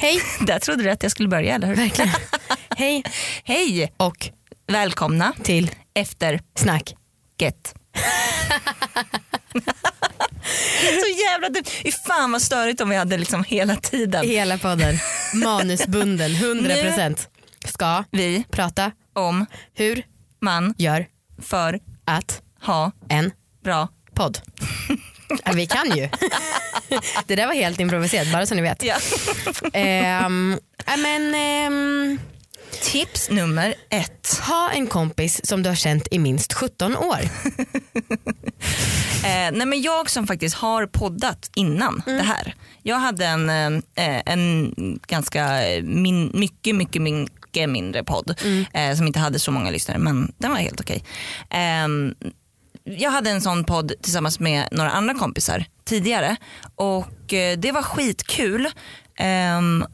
Hej. Där trodde du att jag skulle börja eller hur? Verkligen. Hej Hej! och Välkomna till efter snack. Get. Så jävla dumt. Fan vad störigt om vi hade liksom hela tiden. Hela podden. Manusbunden, 100%. Ska Vi prata om hur man gör för att ha en bra podd. Ja, vi kan ju. Det där var helt improviserat bara så ni vet. ja. Ehm, ja, men, ehm, Tips nummer ett. ha en kompis som du har känt i minst 17 år. Eh, nej men jag som faktiskt har poddat innan Mm. det här. Jag hade en, eh, en ganska min, mycket, mycket, mycket mindre podd Mm. eh, som inte hade så många lyssnare men den var helt okej. Ehm, jag hade en sån podd tillsammans med några andra kompisar tidigare och eh, det var skitkul. Ehm,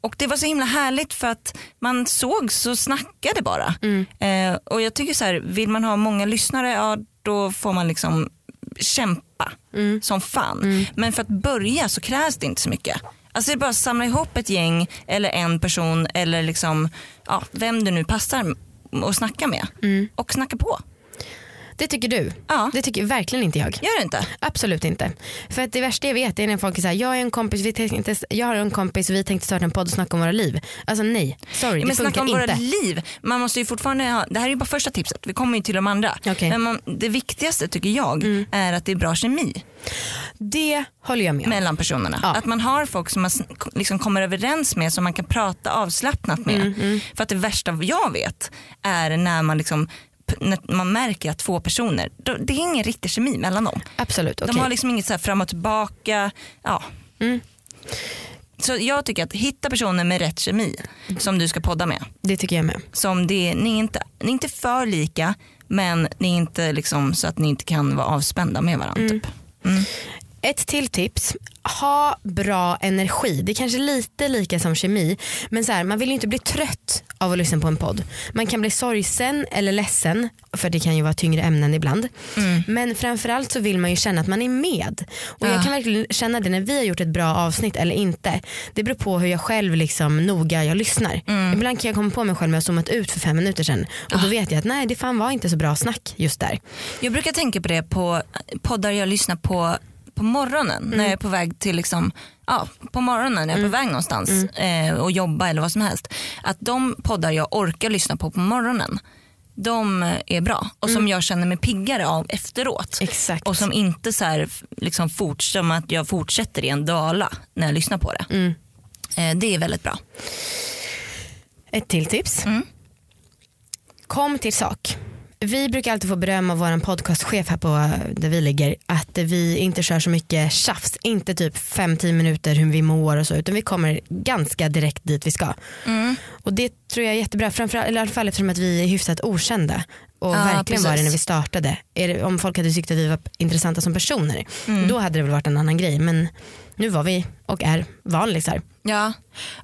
och det var så himla härligt för att man såg så snackade bara. Eh, och jag tycker så här, vill man ha många lyssnare, ja då får man liksom kämpa som fan. Men för att börja så krävs det inte så mycket. Alltså det är bara att samla ihop ett gäng eller en person eller liksom, ja, vem du nu passar att snacka med. Och snacka på. Det tycker du. Ja. Det tycker verkligen inte jag. Gör det inte? Absolut inte. För att det värsta jag vet är när folk såhär, jag är en kompis, vi tänkte, jag har en kompis, vi tänkte starta en podd och snacka om våra liv. Alltså nej, sorry Ja, men det snacka funkar om inte. våra liv. Man måste ju fortfarande ha, det här är ju bara första tipset, vi kommer ju till de andra. Mm. Men man, det viktigaste tycker jag är att det är bra kemi Det håller jag med om. mellan personerna. Ja. Att man har folk som man liksom kommer överens med som man kan prata avslappnat med. Mm, För att det värsta jag vet är när man liksom när man märker att två personer, då, det är ingen riktig kemi mellan dem. Absolut, okej. De har liksom inget så här fram och tillbaka. Ja. Mm. Så jag tycker att hitta personer med rätt kemi som du ska podda med. Det tycker jag med. Som det, ni, är inte, ni är inte för lika men ni är inte liksom så att ni inte kan vara avspända med varandra. Typ. Ett till tips, ha bra energi. Det är kanske lite lika som kemi men så här, man vill ju inte bli trött av att lyssna på en podd. Man kan bli sorgsen eller ledsen för det kan ju vara tyngre ämnen ibland. Men framförallt så vill man ju känna att man är med. Och jag Ja. kan verkligen känna det när vi har gjort ett bra avsnitt eller inte. Det beror på hur jag själv liksom noga jag lyssnar. Ibland kan jag komma på mig själv att ha zoomat ut för fem minuter sedan och då vet jag att nej det fan var inte så bra snack just där. Jag brukar tänka på det på poddar jag lyssnar på på morgonen när jag är på väg till liksom, ja, på morgonen när jag är på väg någonstans eh, och jobba eller vad som helst. Att de poddar jag orkar lyssna på på morgonen de är bra och som jag känner mig piggare av efteråt. Exakt. Och som inte så här, liksom fort, som att jag fortsätter i en dala när jag lyssnar på det. Eh, det är väldigt bra. Ett till tips. Mm. Kom till sak. Vi brukar alltid få beröm av vår podcastchef här på eh, där vi ligger att vi inte kör så mycket tjafs. Inte typ 5-10 minuter hur vi mår och så utan vi kommer ganska direkt dit vi ska. Mm. Och det tror jag är jättebra, framförallt, eller i alla fall eftersom att vi är hyfsat okända. Och Ja, verkligen var det precis. när vi startade. Det, om folk hade tyckt att vi var intressanta som personer Mm. då hade det väl varit en annan grej. Men nu var vi och är vanlisar. Ja,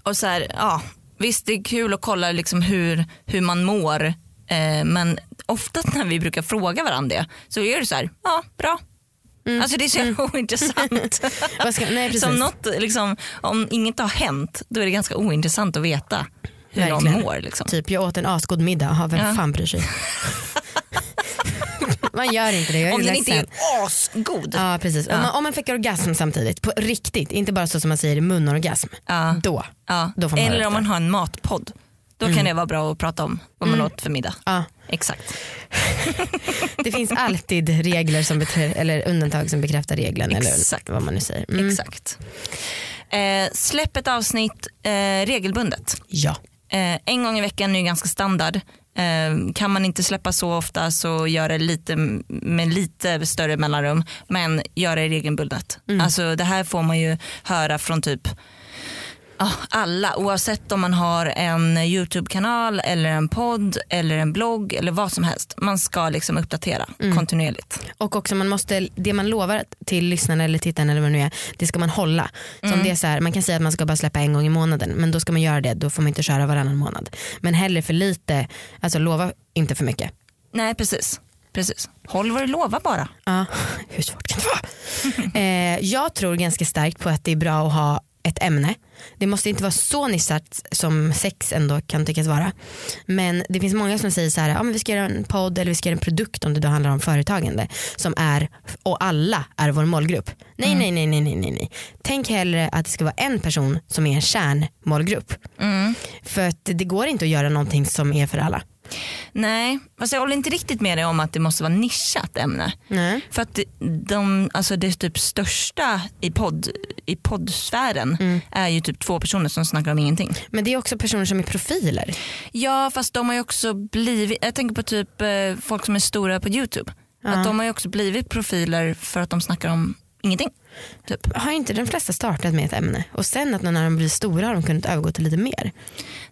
och så här, ja, visst det är kul att kolla liksom hur, hur man mår eh, men ofta när vi brukar fråga varandra det så är det så här, ja bra. Alltså det är så jävla ointressant. Nej. Som något, liksom, om inget har hänt då är det ganska ointressant att veta hur Verkligen. någon mår. Liksom. Typ jag åt en asgod middag, Aha, vem Ja. fan bryr sig? man gör inte det, Om den inte är asgod. Ja precis, om, man, om man fick orgasm samtidigt, på riktigt, inte bara så som man säger munorgasm. Ja. Då. Ja. Då får man Eller om man har en matpodd. Då kan det vara bra att prata om vad man åt för middag. Ja. Exakt. Det finns alltid regler som eller undantag som bekräftar regeln Exakt. eller vad man nu säger. Mm. Exakt. Eh, släpp ett avsnitt eh, regelbundet. Ja. Eh, en gång i veckan är ju ganska standard. Eh, kan man inte släppa så ofta så gör det lite med lite större mellanrum. Men gör det regelbundet. Alltså, det här får man ju höra från typ alla oavsett om man har en YouTube-kanal eller en podd eller en blogg eller vad som helst. Man ska liksom uppdatera kontinuerligt. Och också man måste, det man lovar till lyssnarna eller tittarna eller vad det nu är, det ska man hålla. Så om det är så här, man kan säga att man ska bara släppa en gång i månaden men då ska man göra det, då får man inte köra varannan månad. Men hellre för lite, alltså lova inte för mycket. Nej precis. precis. Håll vad du lovar bara. Ja, hur svårt kan det vara? eh, jag tror ganska starkt på att det är bra att ha ett ämne. Det måste inte vara så nischat som sex ändå kan tyckas vara. Men det finns många som säger så här, ja, men vi ska göra en podd eller vi ska göra en produkt om det då handlar om företagande som är, och alla är vår målgrupp. Nej, Mm. nej, nej, nej, nej, nej, nej. Tänk hellre att det ska vara en person som är en kärnmålgrupp. Mm. För att det går inte att göra någonting som är för alla. Nej, fast jag håller inte riktigt med dig om att det måste vara nischat ämne. Nej. För att de, alltså det typ största i, podd, i poddsfären Mm. är ju typ två personer som snackar om ingenting. Men det är också personer som är profiler. Ja fast de har ju också blivit, jag tänker på typ eh, folk som är stora på YouTube. Att de har ju också blivit profiler för att de snackar om ingenting. Typ. Har inte de flesta startat med ett ämne och sen att när de blir stora har de kunnat övergå till lite mer?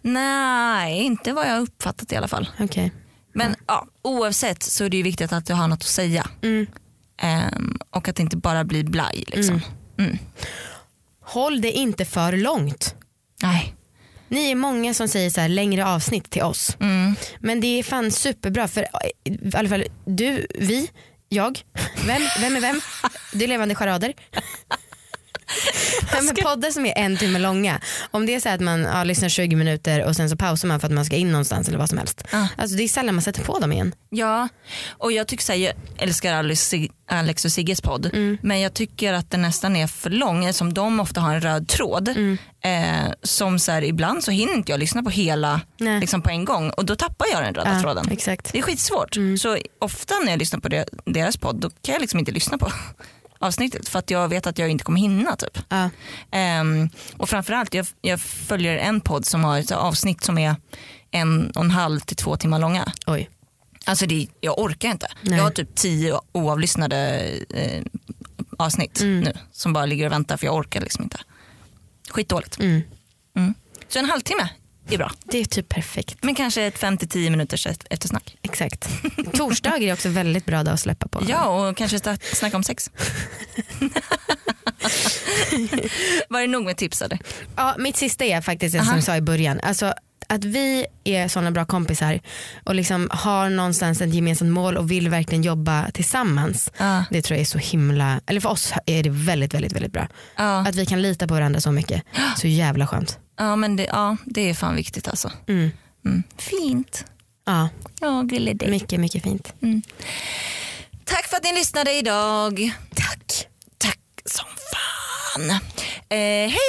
Nej, inte vad jag har uppfattat i alla fall. Okej. Men ja, oavsett så är det ju viktigt att du har något att säga. Mm. Ehm, och att det inte bara blir blaj. Liksom. Mm. Håll det inte för långt. Nej. Ni är många som säger så här längre avsnitt till oss. Mm. Men det är fan superbra för i alla fall du, vi, jag. Vem, vem är vem? Det är levande charader. Nej, men poddar som är en timme långa. Om det är så att man ja, lyssnar 20 minuter och sen så pausar man för att man ska in någonstans eller vad som helst. Ja. Alltså det är sällan man sätter på dem igen. Ja, och jag tycker så här, jag älskar Alex, Alex och Sigges podd men jag tycker att den nästan är för lång eftersom de ofta har en röd tråd. Eh, som så här, ibland så hinner inte jag lyssna på hela Nej. liksom på en gång och då tappar jag den röda Ja, tråden. exakt. Det är skitsvårt. Så ofta när jag lyssnar på det, deras podd då kan jag liksom inte lyssna på avsnittet för att jag vet att jag inte kommer hinna. Typ. Ja. Ehm, och framförallt jag, jag följer en podd som har ett avsnitt som är en och en halv till två timmar långa. Oj. Alltså det, jag orkar inte. Nej. Jag har typ tio oavlyssnade eh, avsnitt Mm. nu som bara ligger och väntar för jag orkar liksom inte. Skitdåligt. Mm. Mm. Så en halvtimme är bra. Det är typ perfekt. Men kanske ett 5-10 minuters eftersnack. Exakt. Torsdagar är också väldigt bra dag att släppa på. Ja och kanske snacka om sex. Var det nog med tips eller? Ja, mitt sista är faktiskt det som jag sa i början. Alltså, att vi är sådana bra kompisar och liksom har någonstans ett gemensamt mål och vill verkligen jobba tillsammans. Ja. Det tror jag är så himla, eller för oss är det väldigt väldigt väldigt bra. Ja, Att vi kan lita på varandra så mycket. Så jävla skönt. ja men det, ja, det är fan viktigt alltså. Mm. Mm. Fint. Ja, Ja, gullig dig. mycket mycket fint. Tack för att ni lyssnade idag. Tack. Tack som fan. Eh, hej